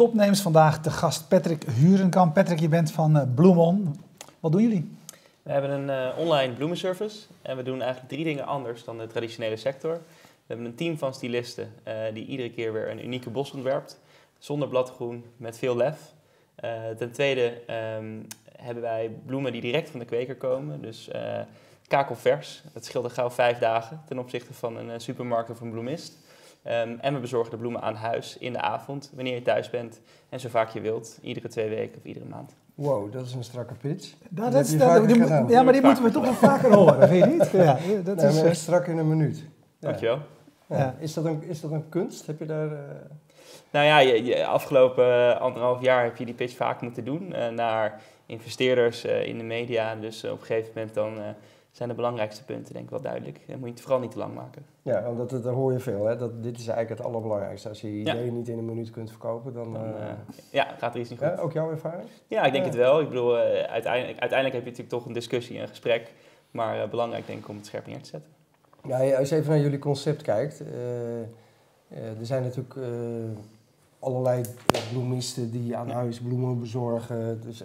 Topnames. Vandaag de gast Patrick Hurenkamp. Patrick, je bent van uh, Bloemon. Wat doen jullie? We hebben een uh, online bloemenservice en we doen eigenlijk drie dingen anders dan de traditionele sector. We hebben een team van stylisten uh, die iedere keer weer een unieke bos ontwerpt. Zonder bladgroen, met veel lef. ten tweede um, hebben wij bloemen die direct van de kweker komen. Dus kakelvers. Dat scheelde gauw vijf dagen ten opzichte van een supermarkt of een bloemist. Um, en we bezorgen de bloemen aan huis in de avond, wanneer je thuis bent en zo vaak je wilt, iedere twee weken of iedere maand. Wow, dat is een strakke pitch. Dat, dat is, dat, die, ja, maar die moeten we toch wel vaker horen, weet je niet? Ja, dat nee, is uh, strak in een minuut. Ja. Dankjewel. Ja. Is, dat een, is dat een kunst? Heb je daar... Uh... Nou ja, je, je afgelopen uh, anderhalf jaar heb je die pitch vaak moeten doen uh, naar investeerders in de media. Dus op een gegeven moment dan zijn de belangrijkste punten, denk ik wel duidelijk. Dan moet je het vooral niet te lang maken. Ja, want dat, dat hoor je veel. Hè? Dat, dit is eigenlijk het allerbelangrijkste. Als je je ideeën niet in een minuut kunt verkopen, dan... dan uh, ja, gaat er iets niet goed. Ja, ook jouw ervaring? Ja, ik denk het wel. Ik bedoel, uh, uiteindelijk, uiteindelijk heb je natuurlijk toch een discussie, een gesprek. Maar belangrijk denk ik om het scherp neer te zetten. Ja, als je even naar jullie concept kijkt. er zijn natuurlijk allerlei bloemisten die aan huis bloemen bezorgen. Dus,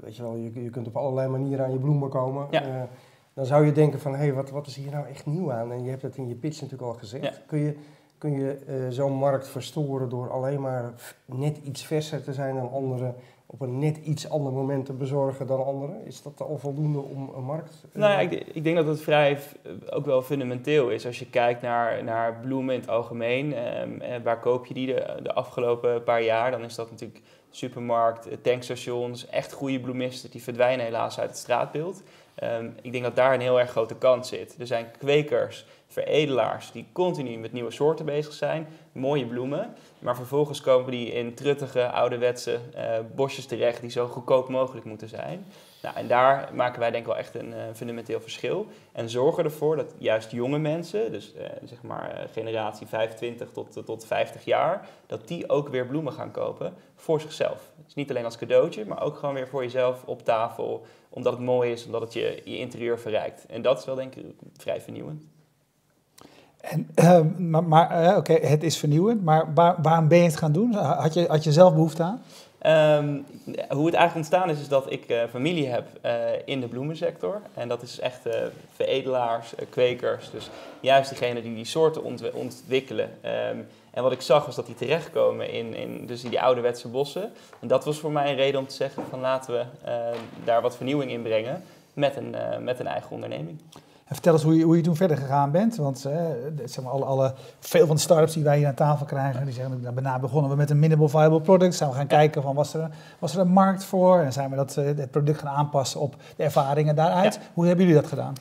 weet je wel, je, je kunt op allerlei manieren aan je bloemen komen. Ja dan zou je denken van, hé, hey, wat, wat is hier nou echt nieuw aan? En je hebt het in je pitch natuurlijk al gezegd. Kun je, kun je uh, zo'n markt verstoren door alleen maar net iets verser te zijn dan anderen, op een net iets ander moment te bezorgen dan anderen? Is dat al voldoende om een markt? Uh... Nou ja, ik, ik, denk dat het vrij ook wel fundamenteel is. Als je kijkt naar, naar bloemen in het algemeen, um, waar koop je die de, de afgelopen paar jaar? Dan is dat natuurlijk supermarkt, tankstations, echt goede bloemisten, die verdwijnen helaas uit het straatbeeld. Um, ik denk dat daar een heel erg grote kans zit. Er zijn kwekers, veredelaars die continu met nieuwe soorten bezig zijn, mooie bloemen, maar vervolgens komen die in truttige, ouderwetse uh, bosjes terecht die zo goedkoop mogelijk moeten zijn. Nou, en daar maken wij denk ik wel echt een uh, fundamenteel verschil. En zorgen ervoor dat juist jonge mensen, dus uh, zeg maar generatie 25 tot, tot 50 jaar, dat die ook weer bloemen gaan kopen voor zichzelf. Dus niet alleen als cadeautje, maar ook gewoon weer voor jezelf op tafel, omdat het mooi is, omdat het je, je interieur verrijkt. En dat is wel denk ik vrij vernieuwend. En, uh, maar, oké, het is vernieuwend, maar waar, waarom ben je het gaan doen? Had je, had je zelf behoefte aan? Um, hoe het eigenlijk ontstaan is, is dat ik uh, familie heb uh, in de bloemensector. En dat is echt uh, veredelaars, kwekers. Dus juist diegenen die die soorten ont ontwikkelen. Um, en wat ik zag was dat die terechtkomen in, in, dus in die ouderwetse bossen. En dat was voor mij een reden om te zeggen van laten we daar wat vernieuwing in brengen met een, met een eigen onderneming. En vertel eens hoe je, hoe je toen verder gegaan bent. Want uh, zeg maar, alle, alle, veel van de startups die wij hier aan tafel krijgen, die zeggen, nou, daarna begonnen we met een minimal viable product. Zijn we gaan kijken van, was er, was er een markt voor? En zijn we dat, uh, het product gaan aanpassen op de ervaringen daaruit. Ja. Hoe hebben jullie dat gedaan?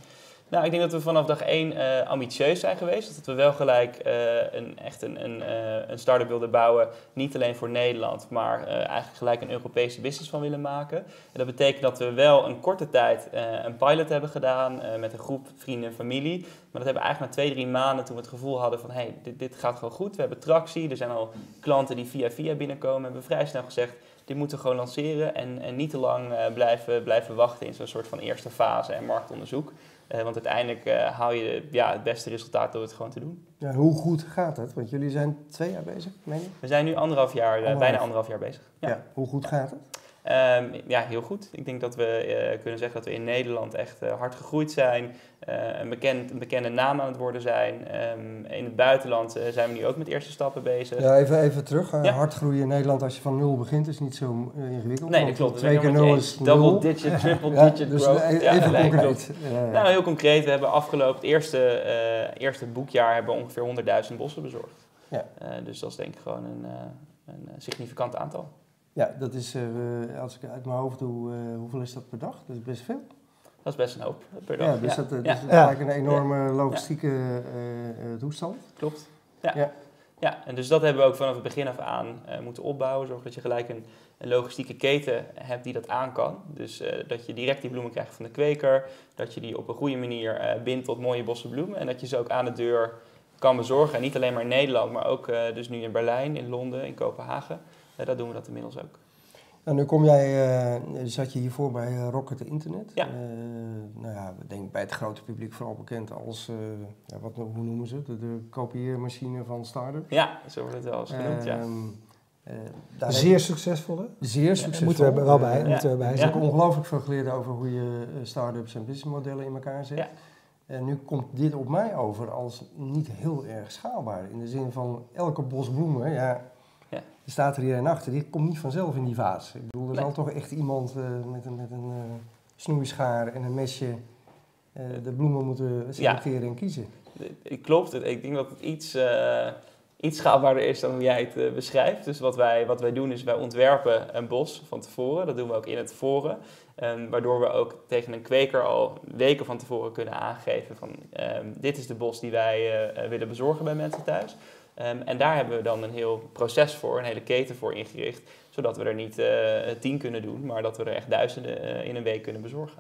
Nou, ik denk dat we vanaf dag één uh, ambitieus zijn geweest. Dat we wel gelijk uh, een, echt een, een, uh, een start-up wilden bouwen. Niet alleen voor Nederland, maar eigenlijk gelijk een Europese business van willen maken. En dat betekent dat we wel een korte tijd een pilot hebben gedaan met een groep vrienden en familie. Maar dat hebben we eigenlijk na twee, drie maanden toen we het gevoel hadden van... hé, hey, dit, dit gaat gewoon goed, we hebben tractie. Er zijn al klanten die via via binnenkomen. Hebben we vrij snel gezegd, dit moeten we gewoon lanceren. En, en niet te lang blijven, blijven wachten in zo'n soort van eerste fase en marktonderzoek. Uh, want uiteindelijk uh, haal je ja, het beste resultaat door het gewoon te doen. Ja, hoe goed gaat het? Want jullie zijn twee jaar bezig, meen je? We zijn nu anderhalf jaar, uh, anderhalf. bijna anderhalf jaar bezig. Ja. ja. hoe goed gaat het? Um, ja, heel goed. Ik denk dat we kunnen zeggen dat we in Nederland echt hard gegroeid zijn. een, bekend, een bekende naam aan het worden zijn. Um, in het buitenland zijn we nu ook met eerste stappen bezig. Ja, even, even terug. Ja. Hard groeien in Nederland als je van nul begint is niet zo ingewikkeld. Nee, dat klopt. Twee keer nul is Double digit, triple digit dus growth. Even ja, nee, concreet. Nou, heel concreet. We hebben afgelopen, het eerste, eerste boekjaar hebben we ongeveer 100.000 bossen bezorgd. Ja. Dus dat is denk ik gewoon een, een significant aantal. Ja, dat is, als ik uit mijn hoofd doe, hoeveel is dat per dag? Dat is best veel. Dat is best een hoop per dag. Ja, dus ja. dat, dus ja. dat is een enorme logistieke toestand. Klopt. Ja. ja. Ja, en dus dat hebben we ook vanaf het begin af aan moeten opbouwen. Zorg dat je gelijk een een logistieke keten hebt die dat aan kan. Dus uh, dat je direct die bloemen krijgt van de kweker, dat je die op een goede manier uh, bindt tot mooie bossen bloemen en dat je ze ook aan de deur kan bezorgen. En niet alleen maar in Nederland, maar ook uh, dus nu in Berlijn, in Londen, in Kopenhagen. Dat doen we dat inmiddels ook. Nou, nu kom jij, zat je hiervoor bij Rocket Internet. Ja. nou ja, ik denk bij het grote publiek vooral bekend als, ja, wat, hoe noemen ze het, de, de kopieermachine van Startup. Ja, zo wordt het wel eens genoemd, ja. Ehm, Eh, daar Zeer heb succesvol, hè? ik zeer succesvol. Moeten we er wel bij, Eh, moeten we bij Ik Ja. heb ongelooflijk veel geleerd over hoe je eh, start-ups en businessmodellen in elkaar zet. Ja. En nu komt dit op mij over als niet heel erg schaalbaar. In de zin van elke bos bloemen, Ja. Er staat er hier een achter, die komt niet vanzelf in die vaas. Ik bedoel, er Nee. zal toch echt iemand eh, met een, met een eh, snoeischaar en een mesje eh, de bloemen moeten selecteren en kiezen. Het klopt. Het- Ik denk dat het iets, iets schaalbaarder is dan hoe jij het beschrijft. Dus wat wij, wat wij doen is wij ontwerpen een bos van tevoren. Dat doen we ook in het voren. Ehm, waardoor we ook tegen een kweker al weken van tevoren kunnen aangeven van ehm, dit is de bos die wij willen bezorgen bij mensen thuis. Ehm, en daar hebben we dan een heel proces voor, een hele keten voor ingericht. Zodat we er niet eh, tien kunnen doen, maar dat we er echt duizenden eh, in een week kunnen bezorgen.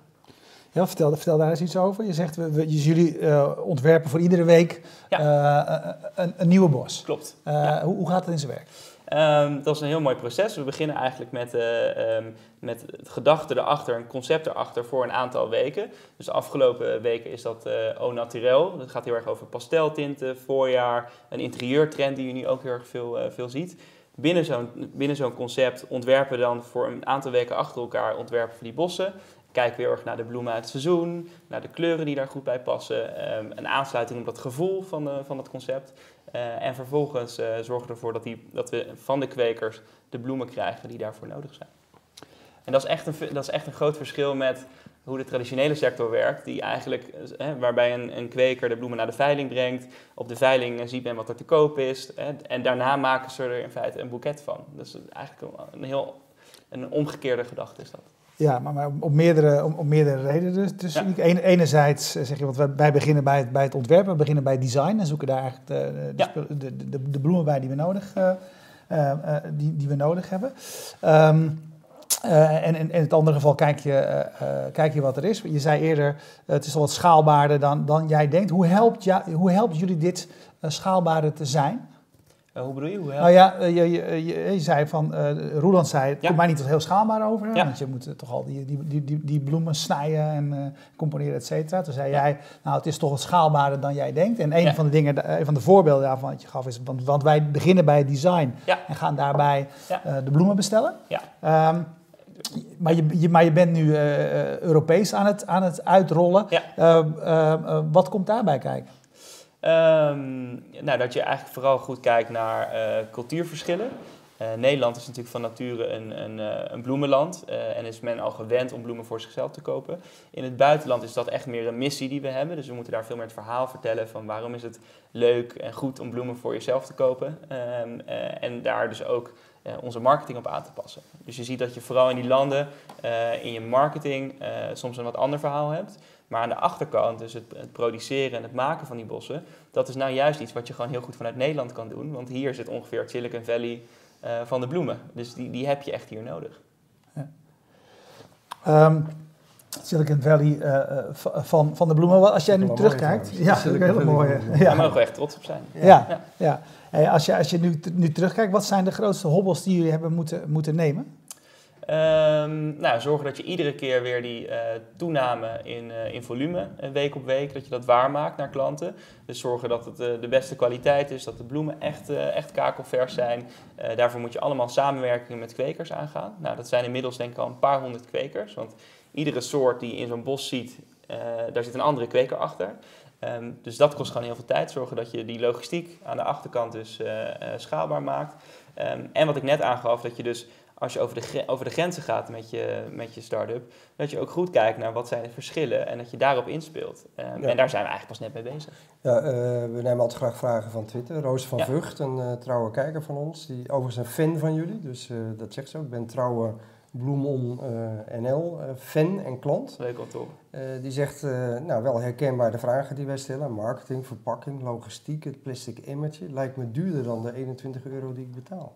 Ja, vertel, vertel daar eens iets over. Je zegt, we, we- jullie ontwerpen voor iedere week een, een nieuwe bos. Klopt. Ja. hoe, hoe gaat het in zijn werk? Ehm, dat is een heel mooi proces. We beginnen eigenlijk met, eh, ehm, met het gedachte erachter, een concept erachter voor een aantal weken. Dus de afgelopen weken is dat eh au naturel. Dat gaat heel erg over pasteltinten, voorjaar, een interieurtrend die je nu ook heel erg veel, eh, veel ziet. Binnen zo'n, binnen zo'n concept ontwerpen we dan voor een aantal weken achter elkaar ontwerpen voor die bossen. Kijken we heel erg naar de bloemen uit het seizoen, naar de kleuren die daar goed bij passen. ehm, een aansluiting op dat gevoel van, eh, van het concept. Eh, en vervolgens eh, zorgen ervoor dat, die, dat we van de kwekers de bloemen krijgen die daarvoor nodig zijn. En dat is echt een, dat is echt een groot verschil met hoe de traditionele sector werkt, die eigenlijk, eh, waarbij een, een kweker de bloemen naar de veiling brengt. Op de veiling ziet men wat er te koop is. en daarna maken ze er in feite een boeket van. Dat is eigenlijk een, een heel een omgekeerde gedachte is dat. Ja, maar, maar op, meerdere, om, om meerdere redenen. Dus, dus Ja. Enerzijds eh, zeg je, want wij, wij beginnen bij het, bij het ontwerpen, we beginnen bij het design en zoeken daar eigenlijk de, de, Ja. de, de, de bloemen bij die we nodig, eh, eh, die, die we nodig hebben. Ehm, eh, en in, in het andere geval kijk je, kijk je wat er is. Je zei eerder, het is al wat schaalbaarder dan, dan jij denkt. Hoe helpt, ja, hoe helpt jullie dit schaalbaarder te zijn? Eh, hoe bedoel je? Hoe Nou ja, eh, je, je, je, je zei van, eh Roland zei, het Ja. komt mij niet tot heel schaalbaar over. Ja. Want je moet eh, toch al die, die, die, die, bloemen snijden en eh, componeren, et cetera. Toen zei jij, nou het is toch wat schaalbaarder dan jij denkt. En een van de dingen, eh, een van de voorbeelden daarvan dat je gaf is, want, want wij beginnen bij het design en gaan daarbij eh, de bloemen bestellen. Ja. Ehm, maar, je, je, maar je bent nu eh, eh, Europees aan het, aan het uitrollen. Ja. Eh, eh, eh, wat komt daarbij kijken? Ehm, nou, dat je eigenlijk vooral goed kijkt naar eh, cultuurverschillen. Eh, Nederland is natuurlijk van nature een, een, eh, een bloemenland en is men al gewend om bloemen voor zichzelf te kopen. In het buitenland is dat echt meer een missie die we hebben, dus we moeten daar veel meer het verhaal vertellen van waarom is het leuk en goed om bloemen voor jezelf te kopen. Ehm, eh, en daar dus ook onze marketing op aan te passen. Dus je ziet dat je vooral in die landen in je marketing soms een wat ander verhaal hebt. Maar aan de achterkant, dus het, het produceren en het maken van die bossen, dat is nou juist iets wat je gewoon heel goed vanuit Nederland kan doen. Want hier zit ongeveer het Silicon Valley eh, van de bloemen. Dus die, die heb je echt hier nodig. Ehm, Silicon Valley eh, eh, van, van de bloemen. Als jij nu mooi terugkijkt. Ja, Silicon de bloemen. Ja, Daar mogen we echt trots op zijn. ja, Ja. ja. Hey, als je, als je nu, nu terugkijkt, wat zijn de grootste hobbels die jullie hebben moeten, moeten nemen? Ehm, nou, zorgen dat je iedere keer weer die eh, toename in, eh, in volume, eh, week op week, dat je dat waarmaakt naar klanten. Dus zorgen dat het de beste kwaliteit is, dat de bloemen echt, echt kakelvers zijn. Daarvoor moet je allemaal samenwerking met kwekers aangaan. Nou, dat zijn inmiddels denk ik al een paar honderd kwekers, want iedere soort die je in zo'n bos ziet, daar zit een andere kweker achter. Ehm, dus dat kost gewoon heel veel tijd. Zorgen dat je die logistiek aan de achterkant dus schaalbaar maakt. Ehm, en wat ik net aangaf, dat je dus als je over de, over de grenzen gaat met je, met je start-up, dat je ook goed kijkt naar wat zijn de verschillen en dat je daarop inspeelt. Ehm, Ja. En daar zijn we eigenlijk pas net mee bezig. Ja, eh, we nemen altijd graag vragen van Twitter. Roos van Ja. Vught, een eh, trouwe kijker van ons, die overigens een fan van jullie. Dus eh, dat zegt ze ook. Ik ben trouwe Bloemon NL fan en klant. Leuk om te die zegt, nou wel herkenbaar de vragen die wij stellen. Marketing, verpakking, logistiek, het plastic emmertje. Lijkt me duurder dan de 21 euro die ik betaal.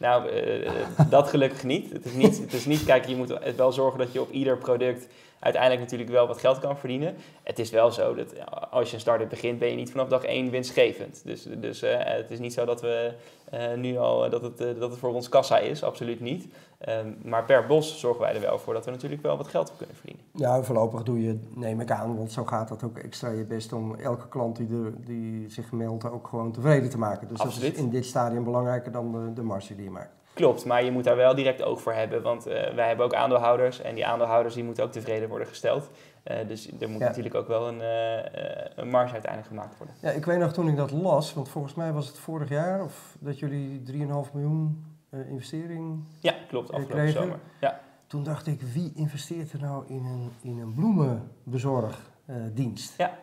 Nou, eh, dat gelukkig niet. Het is niet, het is niet, kijk, je moet wel zorgen dat je op ieder product uiteindelijk natuurlijk wel wat geld kan verdienen. Het is wel zo dat als je een start-up begint, ben je niet vanaf dag één winstgevend. Dus, dus eh, het is niet zo dat we eh, nu al dat het, eh, dat het voor ons kassa is, absoluut niet. Ehm, maar per bos zorgen wij er wel voor dat we natuurlijk wel wat geld op kunnen verdienen. Ja, voorlopig doe je, neem ik aan, want zo gaat dat ook extra je best om elke klant die, er, die zich meldt ook gewoon tevreden te maken. Dus Absoluut. dat is in dit stadium belangrijker dan de, de marge die je maakt. Klopt, maar je moet daar wel direct oog voor hebben. Want eh, wij hebben ook aandeelhouders. En die aandeelhouders die moeten ook tevreden worden gesteld. Eh, dus er moet Ja. natuurlijk ook wel een, eh, een marge uiteindelijk gemaakt worden. Ja, ik weet nog toen ik dat las, want volgens mij was het vorig jaar of dat jullie 3,5 miljoen investering. Ja, klopt. Afgelopen kregen? zomer. Ja. Toen dacht ik, wie investeert er nou in een, in een bloemenbezorgdienst? Ja.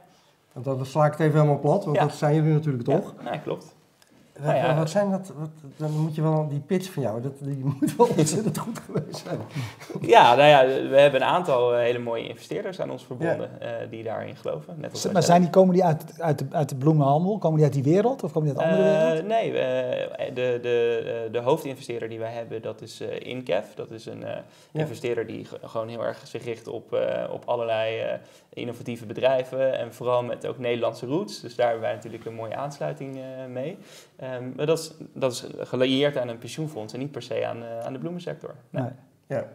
Want dan sla ik het even helemaal plat, want Ja. dat zijn jullie natuurlijk toch? Ja, nee, klopt. Wat, Nou ja. wat zijn dat? Wat, dan moet je wel die pitch van jou, dat, die moet wel ontzettend goed geweest zijn. Ja, nou ja, we hebben een aantal eh, hele mooie investeerders aan ons verbonden eh, die daarin geloven. Net als wij Maar zijn die, komen die uit, uit, de, uit de bloemenhandel? Komen die uit die wereld of komen die uit andere Eh, wereld? nee, de, de, eh, de hoofdinvesteerder die wij hebben, dat is eh Incaf. Dat is een eh, Ja. investeerder die ge- gewoon heel erg zich richt op, eh, op allerlei eh, innovatieve bedrijven. En vooral met ook Nederlandse roots. Dus daar hebben wij natuurlijk een mooie aansluiting eh, mee. Ehm, maar dat is, dat is gelieerd aan een pensioenfonds en niet per se aan, eh, aan de bloemensector. Nee. Nee. Ja.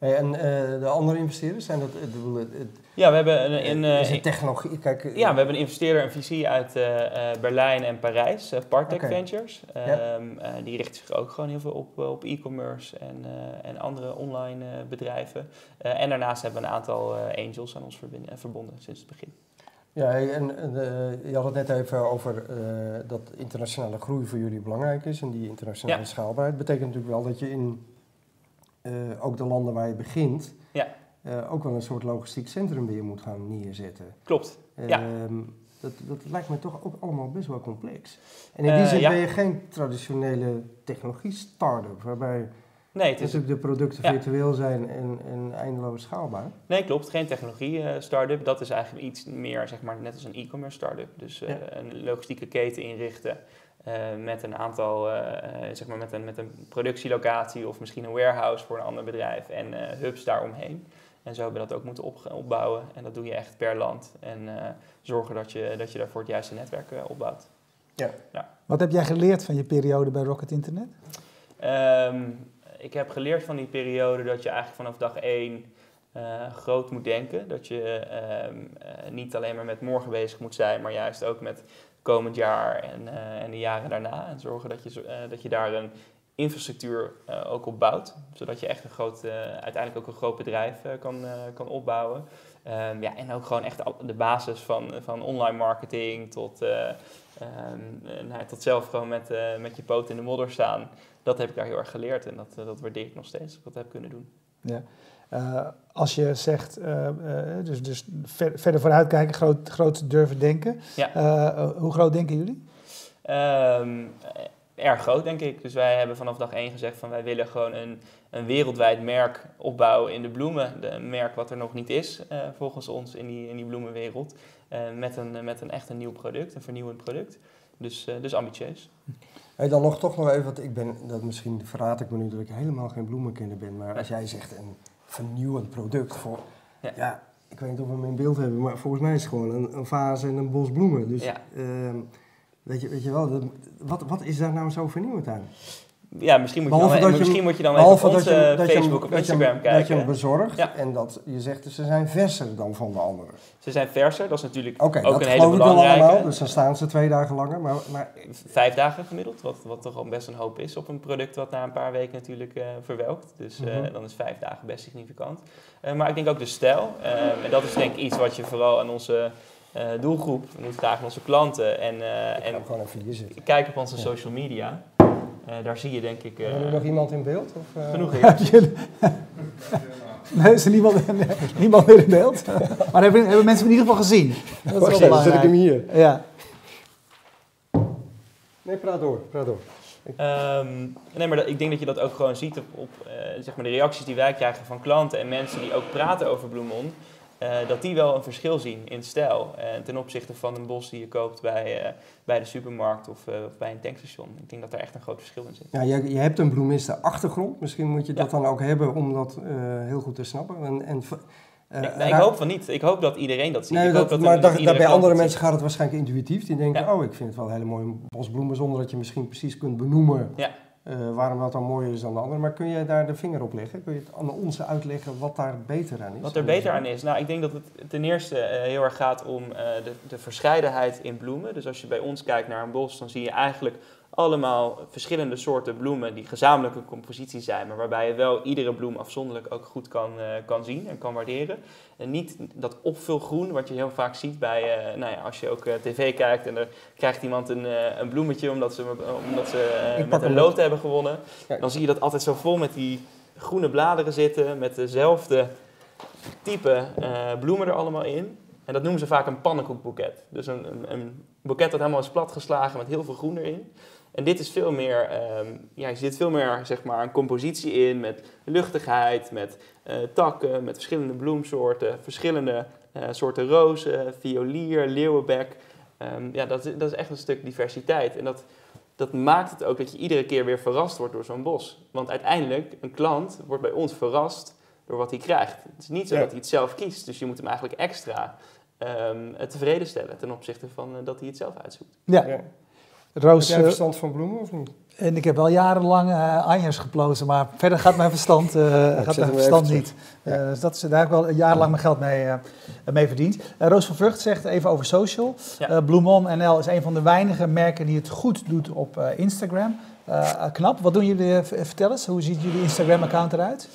Hey, en eh, de andere investeerders, zijn dat, het, het, Ja, we hebben een, een, eh, is het technologie? Kijk, Ja, we hebben een investeerder, een visie uit Berlijn en Parijs, Partech. Ventures. Ja. Ehm, eh, die richten zich ook gewoon heel veel op, op e-commerce en, en andere online bedrijven. En daarnaast hebben we een aantal angels aan ons verbonden sinds het begin. Ja, en en, eh, je had het net even over eh, dat internationale groei voor jullie belangrijk is en die internationale Ja. schaalbaarheid. betekent natuurlijk wel dat je in eh, ook de landen waar je begint, Ja. ook wel een soort logistiek centrum weer moet gaan neerzetten. Klopt. Ja. Ehm, dat, dat lijkt me toch ook allemaal best wel complex. En in die zin ja. ben je geen traditionele technologie-startup, waarbij Nee, het is, natuurlijk de producten Ja. virtueel zijn en, en eindeloos schaalbaar. nee, klopt. Geen technologie eh, start-up. Dat is eigenlijk iets meer, zeg maar, net als een e-commerce start-up. Dus eh, Ja. een logistieke keten inrichten eh, met een aantal, zeg maar, met een, met een productielocatie of misschien een warehouse voor een ander bedrijf en hubs daaromheen. En zo hebben we dat ook moeten op, opbouwen. En dat doe je echt per land. En zorgen dat je, dat je daarvoor het juiste netwerk opbouwt. Wat heb jij geleerd van je periode bij Rocket Internet? Ehm, ik heb geleerd van die periode dat je eigenlijk vanaf dag één eh, groot moet denken. Dat je ehm, eh, niet alleen maar met morgen bezig moet zijn, maar juist ook met komend jaar en, eh, en de jaren daarna. En zorgen dat je, eh, dat je daar een infrastructuur eh, ook op bouwt. Zodat je echt een groot, eh, uiteindelijk ook een groot bedrijf eh, kan, kan opbouwen. Ehm, ja, en ook gewoon echt de basis van, van online marketing tot, eh, ehm, eh, nou, tot zelf gewoon met, met je poot in de modder staan. Dat heb ik daar heel erg geleerd en dat, dat waardeer ik nog steeds dat ik dat heb kunnen doen. Ja. Als je zegt, dus, dus ver- verder vooruitkijken, groot, groot durven denken. Ja. Hoe groot denken jullie? Ehm, eh, erg groot, denk ik. Dus wij hebben vanaf dag één gezegd van wij willen gewoon een, een wereldwijd merk opbouwen in de bloemen. De, een merk wat er nog niet is, eh, volgens ons, in die, in die bloemenwereld. Eh, met, een, met een echt een nieuw product, een vernieuwend product. Dus, eh, dus ambitieus. Hey, dan nog toch nog even, want ik ben, dat misschien verraad ik me nu dat ik helemaal geen bloemenkenner ben, maar als jij zegt een vernieuwend product voor, ja. Ja. ik weet niet of we hem in beeld hebben, maar volgens mij is het gewoon een, een vaas en een bos bloemen. Dus Ja. ehm, weet, je, weet je wel, dat- wat, wat is daar nou zo vernieuwend aan? Ja, misschien moet je dan, je misschien moet je dan even op dat onze je, Facebook of dat Instagram Dat je hem kijken. bezorgt Ja. en dat je zegt, ze zijn verser dan van de andere. Ze zijn verser, dat is natuurlijk Oké, ook dat een hele belangrijke. allemaal, dus dan staan ze twee dagen langer. Maar, maar Vijf dagen gemiddeld, wat, wat toch al best een hoop is op een product wat na een paar weken natuurlijk eh, verwelkt. Dus eh, Mhm. dan is vijf dagen best significant. Eh, maar ik denk ook de stijl. en dat is denk ik iets wat je vooral aan onze eh, doelgroep moet vragen, onze klanten. En, eh, ik ga en hem gewoon even hier zitten. kijk op onze Ja. social media. Eh, daar zie je denk ik eh, Hebben we nog iemand in beeld? Of, eh? genoeg je- nee, is er niemand, nee, niemand meer in beeld? maar hebben, hebben mensen hem in ieder geval gezien? Dat is wel even, zet ik hem hier. Ja. Nee, praat door, praat door. Ehm, nee, maar dat, ik denk dat je dat ook gewoon ziet op, op eh, zeg maar de reacties die wij krijgen van klanten en mensen die ook praten over Bloemon. Eh, dat die wel een verschil zien in stijl eh, ten opzichte van een bos die je koopt bij, eh, bij de supermarkt of, of bij een tankstation. Ik denk dat daar echt een groot verschil in zit. Ja, je, je hebt een bloemisten achtergrond. Misschien moet je dat dan ook hebben om dat heel goed te snappen. En, en, ik, nee, ik raak- hoop van niet. Ik hoop dat iedereen dat ziet. Nee, ik dat, hoop maar dat iedere daar bij andere dat mensen gaat het waarschijnlijk intuïtief. Die denken, Ja. oh, ik vind het wel een hele mooie bos bloemen, zonder dat je misschien precies kunt benoemen Eh, waarom dat dan mooier is dan de andere. Maar kun jij daar de vinger op leggen? Kun je het aan ons uitleggen wat daar beter aan is? Wat er beter aan is? Nou, ik denk dat het ten eerste eh, heel erg gaat om eh, de, de verscheidenheid in bloemen. Dus als je bij ons kijkt naar een bos, dan zie je eigenlijk allemaal verschillende soorten bloemen die gezamenlijk een compositie zijn, maar waarbij je wel iedere bloem afzonderlijk ook goed kan, uh, kan zien en kan waarderen. En niet dat opvulgroen wat je heel vaak ziet bij, uh, nou ja, als je ook uh, tv kijkt en er krijgt iemand een, een bloemetje omdat ze, omdat ze met een lood hebben gewonnen. Dan zie je dat altijd zo vol met die groene bladeren zitten, met dezelfde type bloemen er allemaal in. En dat noemen ze vaak een pannenkoekboeket. Dus een, een, een boeket dat helemaal is platgeslagen met heel veel groen erin. En dit is veel meer, um, ja, je zit veel meer zeg maar, een compositie in met luchtigheid, met uh, takken, met verschillende bloemsoorten, verschillende uh, soorten rozen, violier, leeuwenbek. Um, ja, dat, dat is echt een stuk diversiteit. En dat, dat maakt het ook dat je iedere keer weer verrast wordt door zo'n bos. Want uiteindelijk, een klant wordt bij ons verrast door wat hij krijgt. Het is niet zo ja. dat hij het zelf kiest, dus je moet hem eigenlijk extra um, tevreden stellen ten opzichte van uh, dat hij het zelf uitzoekt. Ja. ja. Roos, heb jij verstand van bloemen of niet? En ik heb wel jarenlang uh, anjers geplozen, maar verder gaat mijn verstand, uh, gaat mijn verstand niet. Ja. Uh, dus dat is, daar heb ik wel jarenlang mijn geld mee, mee verdiend. Roos van Vught zegt even over social. Ja. Bloemon NL is een van de weinige merken die het goed doet op Instagram. knap. Wat doen jullie? vertel eens, hoe ziet jullie Instagram-account eruit?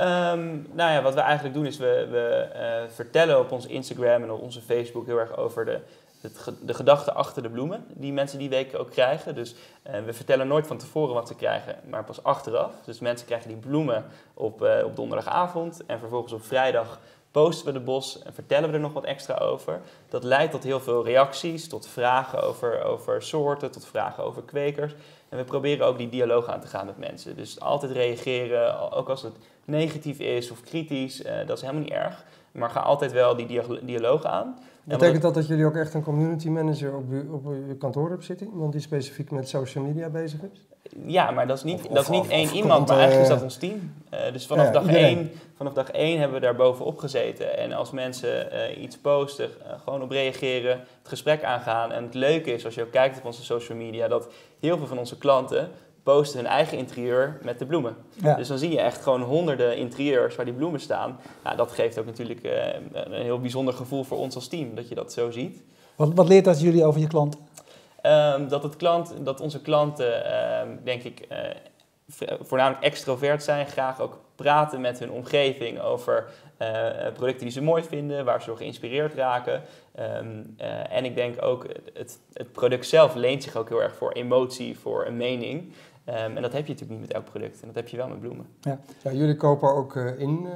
Um, nou ja, wat we eigenlijk doen is we, we uh, vertellen op ons Instagram en op onze Facebook heel erg over de, het, de gedachten achter de bloemen die mensen die week ook krijgen. Dus uh, we vertellen nooit van tevoren wat ze krijgen, maar pas achteraf. Dus mensen krijgen die bloemen op, uh, op donderdagavond en vervolgens op vrijdag posten we de bos en vertellen we er nog wat extra over. Dat leidt tot heel veel reacties, tot vragen over, over soorten, tot vragen over kwekers. En we proberen ook die dialoog aan te gaan met mensen. Dus altijd reageren, ook als het negatief is of kritisch, uh, dat is helemaal niet erg. Maar ga altijd wel die dia dialoog aan. Betekent dat dat jullie ook echt een community manager op, op je kantoor hebt zitten? Iemand die specifiek met social media bezig is? Ja, maar dat is niet, of, dat is niet of, één iemand, maar eigenlijk is dat ons team. Uh, dus vanaf, ja, dag één, vanaf dag één hebben we daar bovenop gezeten. En als mensen uh, iets posten, uh, gewoon op reageren, het gesprek aangaan. En het leuke is, als je ook kijkt op onze social media, dat heel veel van onze klanten posten hun eigen interieur met de bloemen. Ja. Dus dan zie je echt gewoon honderden interieurs waar die bloemen staan. Nou, dat geeft ook natuurlijk uh, een heel bijzonder gevoel voor ons als team, dat je dat zo ziet. Wat, wat leert dat jullie over je klanten? Um, dat, het klant, dat onze klanten, um, denk ik, uh, voornamelijk extrovert zijn. Graag ook praten met hun omgeving over uh, producten die ze mooi vinden, waar ze door geïnspireerd raken. Um, uh, en ik denk ook, het, het product zelf leent zich ook heel erg voor emotie, voor een mening. Um, en dat heb je natuurlijk niet met elk product. En dat heb je wel met bloemen. Ja, ja jullie kopen ook uh, in. Uh,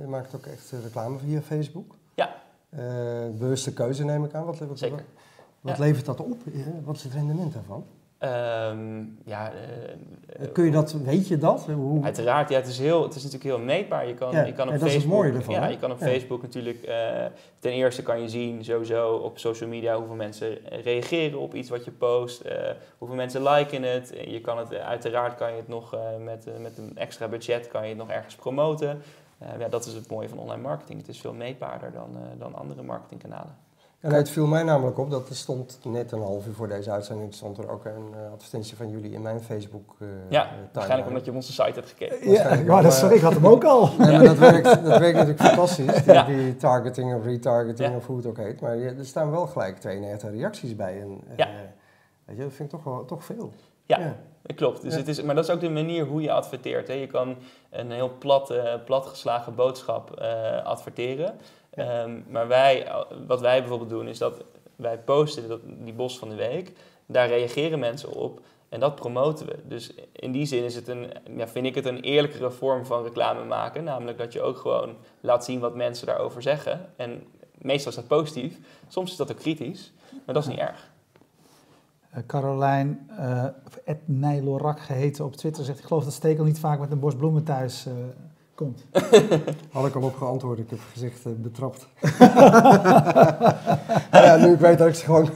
je maakt ook echt reclame via Facebook. Ja. Bewuste keuze neem ik aan. Wat, wat, Zeker. wat ja. levert dat op? Wat is het rendement daarvan? Um, ja, Kun je dat, weet je dat? Hoe? Uiteraard, ja, het, is heel, het is natuurlijk heel meetbaar. Je kan, ja, je kan op dat Facebook, is het mooie ervan. Ja, hè? je kan op Ja. Facebook natuurlijk, uh, ten eerste kan je zien sowieso op social media hoeveel mensen reageren op iets wat je post, uh, hoeveel mensen liken het. Je kan het, uiteraard kan je het nog met, met een extra budget kan je het nog ergens promoten. ja, dat is het mooie van online marketing. Het is veel meetbaarder dan, dan andere marketingkanalen. En het viel mij namelijk op dat er stond net een half uur voor deze uitzending stond er ook een uh, advertentie van jullie in mijn Facebook. Uh, ja, waarschijnlijk omdat je op onze site hebt gekeken. Ja, ja dat sorry, ik had hem ook al. Nee, maar dat werkt, dat werkt natuurlijk fantastisch, die, ja. die, targeting of retargeting ja. of hoe het ook heet. Maar er staan wel gelijk 92 reacties bij. En, ja. Uh, weet je, dat vind ik toch, wel, toch veel. Ja, ja. dat klopt. Dus het is, maar dat is ook de manier hoe je adverteert. Hè. Je kan een heel plat, platgeslagen boodschap adverteren. Um, maar wij, wat wij bijvoorbeeld doen, is dat wij posten dat, die bos van de week. Daar reageren mensen op en dat promoten we. Dus in die zin is het een, ja, vind ik het een eerlijkere vorm van reclame maken. Namelijk dat je ook gewoon laat zien wat mensen daarover zeggen. En meestal is dat positief. Soms is dat ook kritisch, maar dat is niet erg. Uh, Carolijn, uh, Ed Nijlorak geheten op Twitter, zegt... ik geloof dat Stekel niet vaak met een bos bloemen thuis... Uh, komt. Had ik al op geantwoord, ik heb gezegd uh, betrapt. ja, nu ik weet dat ik ze gewoon...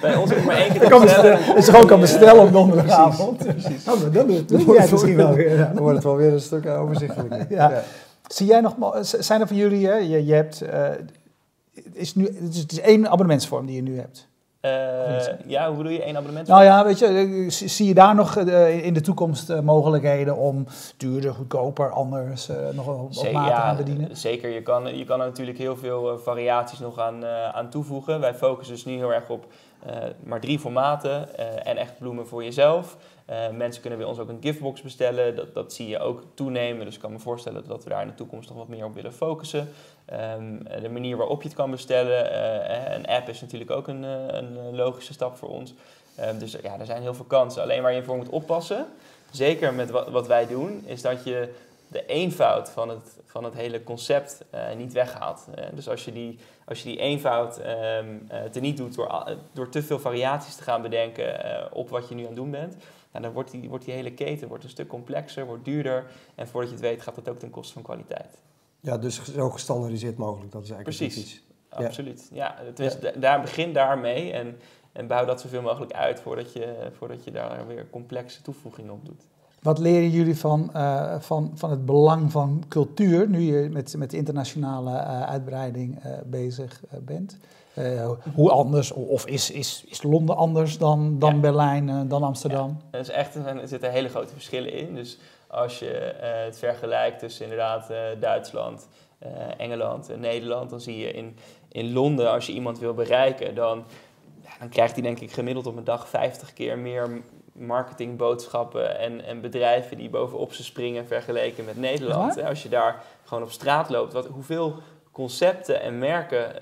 Bij ons ook maar één keer kan bestellen. Is gewoon kan bestellen op donderdagavond. Precies. Oh, dat doe misschien wel weer. Ja. Dan wordt het wel weer een stuk overzichtelijker. ja. ja. Zie jij nog... Zijn er van jullie... Hè, je, je hebt... Uh, is nu, het, is, het is één abonnementsvorm die je nu hebt. Uh, ja, hoe bedoel je één abonnement? Nou ja, weet je, zie je daar nog uh, in de toekomst uh, mogelijkheden om duurder, goedkoper, anders nog op maat ja, aan bedienen? Zeker, je kan, je kan er natuurlijk heel veel variaties nog aan, aan toevoegen. Wij focussen dus nu heel erg op maar drie formaten en echt bloemen voor jezelf. Mensen kunnen bij ons ook een giftbox bestellen. Dat, dat zie je ook toenemen. Dus ik kan me voorstellen dat we daar in de toekomst nog wat meer op willen focussen. Um, de manier waarop je het kan bestellen. Uh, een app is natuurlijk ook een, een logische stap voor ons. Um, dus ja, er zijn heel veel kansen. Alleen waar je voor moet oppassen, zeker met wat wij doen, is dat je de eenvoud van het, van het hele concept uh, niet weghaalt. Uh, dus als je die, als je die eenvoud um, uh, teniet doet door, door te veel variaties te gaan bedenken op wat je nu aan het doen bent, nou, dan wordt die, wordt die hele keten wordt een stuk complexer, wordt duurder en voordat je het weet gaat dat ook ten koste van kwaliteit. Ja, dus zo gestandardiseerd mogelijk, dat is eigenlijk Precies, absoluut. Ja, is, Daar, begin daarmee en, en bouw dat zoveel mogelijk uit voordat je, voordat je daar weer complexe toevoegingen op doet. Wat leren jullie van, uh, van, van het belang van cultuur nu je met, met de internationale uh, uitbreiding uh, bezig bent? hoe anders, of is, is, is Londen anders dan, dan ja. Berlijn, dan Amsterdam? Ja, er, is echt, er zitten hele grote verschillen in. Dus als je eh, het vergelijkt tussen inderdaad Duitsland, Engeland en Nederland, dan zie je in, in Londen, als je iemand wil bereiken, dan, ja, dan krijgt hij denk ik gemiddeld op een dag 50 keer meer marketingboodschappen en, en bedrijven die bovenop ze springen vergeleken met Nederland. Als je daar gewoon op straat loopt, wat, hoeveel concepten en merken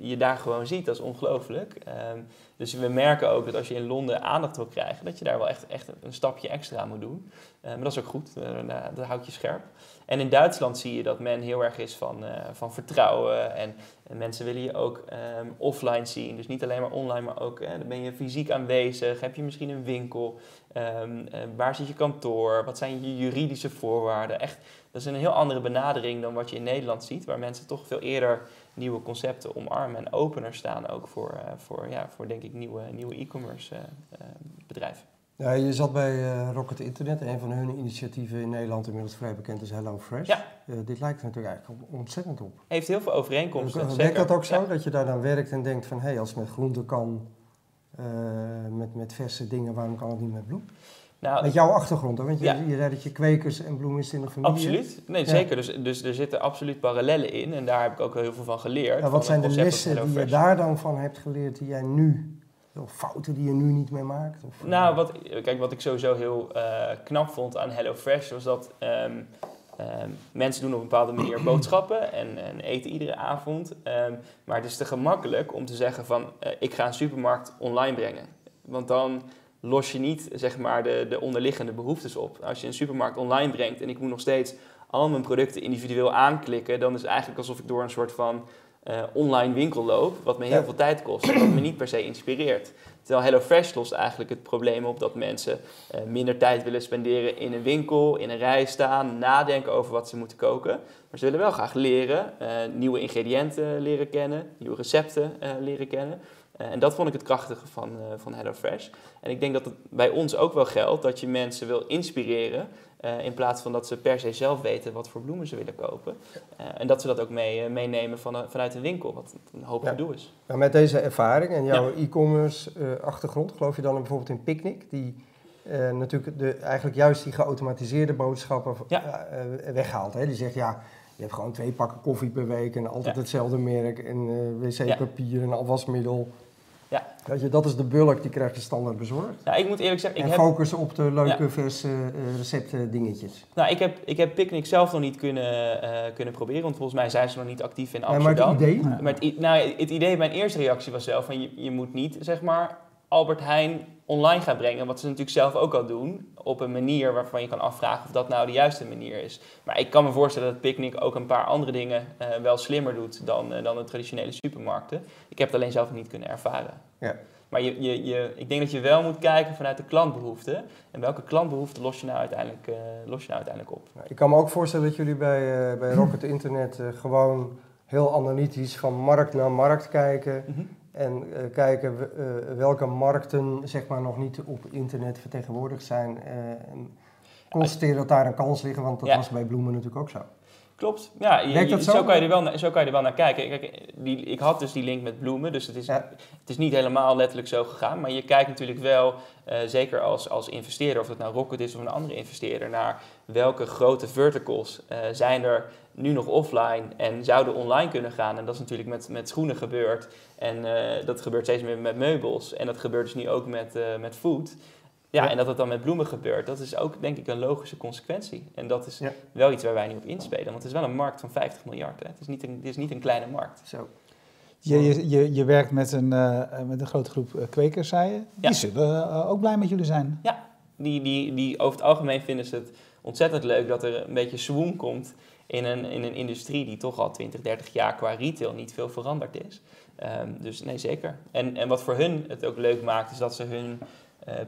je daar gewoon ziet, dat is ongelooflijk. Ehm, dus we merken ook dat als je in Londen aandacht wil krijgen, dat je daar wel echt, echt een stapje extra moet doen. Uh, maar dat is ook goed, uh, dat houdt je scherp. En in Duitsland zie je dat men heel erg is van, uh, van vertrouwen. En, en, mensen willen je ook um, offline zien. Dus niet alleen maar online, maar ook dan ben je fysiek aanwezig. Heb je misschien een winkel? Um, waar zit je kantoor? Wat zijn je juridische voorwaarden? Echt, dat is een heel andere benadering dan wat je in Nederland ziet, waar mensen toch veel eerder nieuwe concepten omarmen en opener staan ook voor, voor, ja, voor denk ik nieuwe, nieuwe e-commerce uh, bedrijven. Ja, je zat bij Rocket Internet, een van hun initiatieven in Nederland inmiddels vrij bekend is HelloFresh. Ja. dit lijkt er natuurlijk eigenlijk ontzettend op. Heeft heel veel overeenkomsten. Werkt dat ook zo, dat je daar dan werkt en denkt van hé, hey, als het met groenten kan, met, met verse dingen, waarom kan het niet met bloem? Nou, Met jouw achtergrond, hè? want je, ja. je zei dat je kwekers en bloemist in de familie Absoluut, nee zeker. Dus, dus er zitten absoluut parallellen in en daar heb ik ook heel veel van geleerd. Wat zijn de lessen die je daar dan van hebt geleerd die jij nu, of fouten die je nu niet meer maakt? Of, nou, wat, kijk, wat ik sowieso heel uh, knap vond aan HelloFresh was dat um, um, mensen doen op een bepaalde manier boodschappen en, en eten iedere avond. Um, maar het is te gemakkelijk om te zeggen van uh, ik ga een supermarkt online brengen. Want dan los je niet zeg maar, de, de onderliggende behoeftes op. Als je een supermarkt online brengt en ik moet nog steeds al mijn producten individueel aanklikken, dan is het eigenlijk alsof ik door een soort van uh, online winkel loop, wat me heel veel tijd kost en wat me niet per se inspireert. Terwijl HelloFresh lost eigenlijk het probleem op dat mensen uh, minder tijd willen spenderen in een winkel, in een rij staan, nadenken over wat ze moeten koken. Maar ze willen wel graag leren, uh, nieuwe ingrediënten leren kennen, nieuwe recepten leren kennen. En dat vond ik het krachtige van, van HelloFresh. En ik denk dat het bij ons ook wel geldt dat je mensen wil inspireren. Uh, in plaats van dat ze per se zelf weten wat voor bloemen ze willen kopen. en dat ze dat ook mee, meenemen van, vanuit een winkel, wat een hoop ja. gedoe is. Maar met deze ervaring en jouw ja. e-commerce achtergrond, geloof je dan bijvoorbeeld in Picnic, die natuurlijk de, eigenlijk juist die geautomatiseerde boodschappen ja. weghaalt. Hè? Die zegt ja, je hebt gewoon twee pakken koffie per week en altijd hetzelfde merk en wc-papier en afwasmiddel. Ja. Je, dat is de bulk, die krijg je standaard bezorgd. Ja, ik moet eerlijk zeggen... Ik en heb... focussen op de leuke, ja. verse uh, recepten dingetjes. Nou, ik heb, ik heb Picnic zelf nog niet kunnen, uh, kunnen proberen, want volgens mij zijn ze nog niet actief in Amsterdam. Ja, maar het idee? Maar het, nou, het idee, mijn eerste reactie was zelf van je, je moet niet, zeg maar, Albert Heijn online gaan brengen. Wat ze natuurlijk zelf ook al doen. Op een manier waarvan je kan afvragen of dat nou de juiste manier is. Maar ik kan me voorstellen dat Picnic ook een paar andere dingen uh, wel slimmer doet dan, uh, dan de traditionele supermarkten. Ik heb het alleen zelf niet kunnen ervaren. Ja. Maar je, je, je, ik denk dat je wel moet kijken vanuit de klantbehoeften. En welke klantbehoeften los je nou uiteindelijk, uh, los je nou uiteindelijk op? Ik kan me ook voorstellen dat jullie bij, bij Rocket Internet gewoon heel analytisch van markt naar markt kijken. Mm -hmm. En uh, kijken uh, welke markten zeg maar, nog niet op internet vertegenwoordigd zijn. En constateren dat daar een kans ligt, want dat ja. was bij bloemen natuurlijk ook zo. Klopt. Ja, je- Werkt je- dat zo, zo? kan je er wel, naar- zo kan je er wel naar kijken. Kijk, die, ik had dus die link met bloemen, dus het is, Ja. het is niet helemaal letterlijk zo gegaan. Maar je kijkt natuurlijk wel, eh, zeker als, als investeerder, of het nou Rocket is of een andere investeerder, naar welke grote verticals eh, zijn er nu nog offline en zouden online kunnen gaan. En dat is natuurlijk met, met schoenen gebeurd. En eh, dat gebeurt steeds meer met meubels. En dat gebeurt dus nu ook met, met food. Ja, Ja. en dat het dan met bloemen gebeurt, dat is ook denk ik een logische consequentie. En dat is Ja. wel iets waar wij nu op inspelen. Want het is wel een markt van 50 miljard. Hè. Het, is niet een, het is niet een kleine markt. Zo. Je, je, je, je werkt met een, eh, met een grote groep eh, kwekers, zei je. Die Ja. zullen eh, ook blij met jullie zijn. Die, die, die over het algemeen vinden ze het ontzettend leuk dat er een beetje swoon komt in een, in een industrie die toch al 20, 30 jaar qua retail niet veel veranderd is. Ehm, dus nee, zeker. En, en wat voor hun het ook leuk maakt, is dat ze hun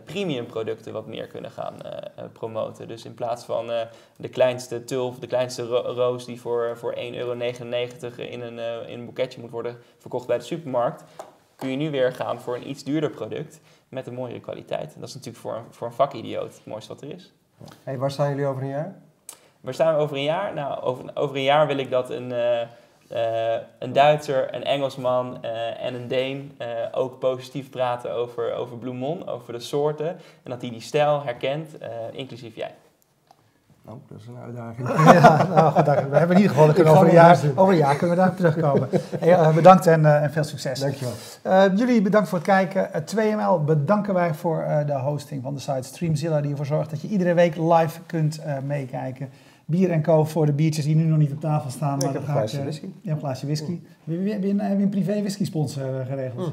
premium producten wat meer kunnen gaan eh, eh, promoten. Dus in plaats van eh, de kleinste tulf, de kleinste ro- roos die voor, voor 1,99 euro in een, eh, in een boeketje moet worden verkocht bij de supermarkt, kun je nu weer gaan voor een iets duurder product met een mooiere kwaliteit. En dat is natuurlijk voor een, voor een vakidioot het mooiste wat er is. Hey, waar staan jullie over een jaar? Waar staan we over een jaar? Nou, over, over een jaar wil ik dat een, eh, eh, een Duitser, een Engelsman eh, en een Deen eh, ook positief praten over, over Blue Mon, over de soorten. En dat hij die stijl herkent, inclusief jij. Nou, dat is een uitdaging. ja, nou, goed, we hebben in ieder geval, kunnen Ik over, een jaar, over een jaar kunnen we daar terugkomen. Hey, eh, bedankt en, eh, en veel succes. Dankjewel. Eh, jullie bedankt voor het kijken. Eh, 2ML bedanken wij voor de hosting van de site Streamzilla, die ervoor zorgt dat je iedere week live kunt meekijken. Bier en Co voor de biertjes die nu nog niet op tafel staan. Ik maar heb dan een glaasje whisky. Je hebt een glaasje whisky. Heb je, heb je een, heb je een privé whisky sponsor geregeld?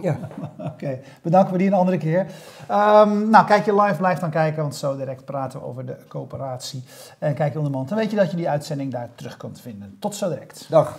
Ja. Oké, bedanken we die een andere keer. Ehm, nou, kijk je live, blijf dan kijken, want zo direct praten we over de coöperatie. En kijk je onder de mand, dan weet je dat je die uitzending daar terug kunt vinden. Tot zo direct. Dag.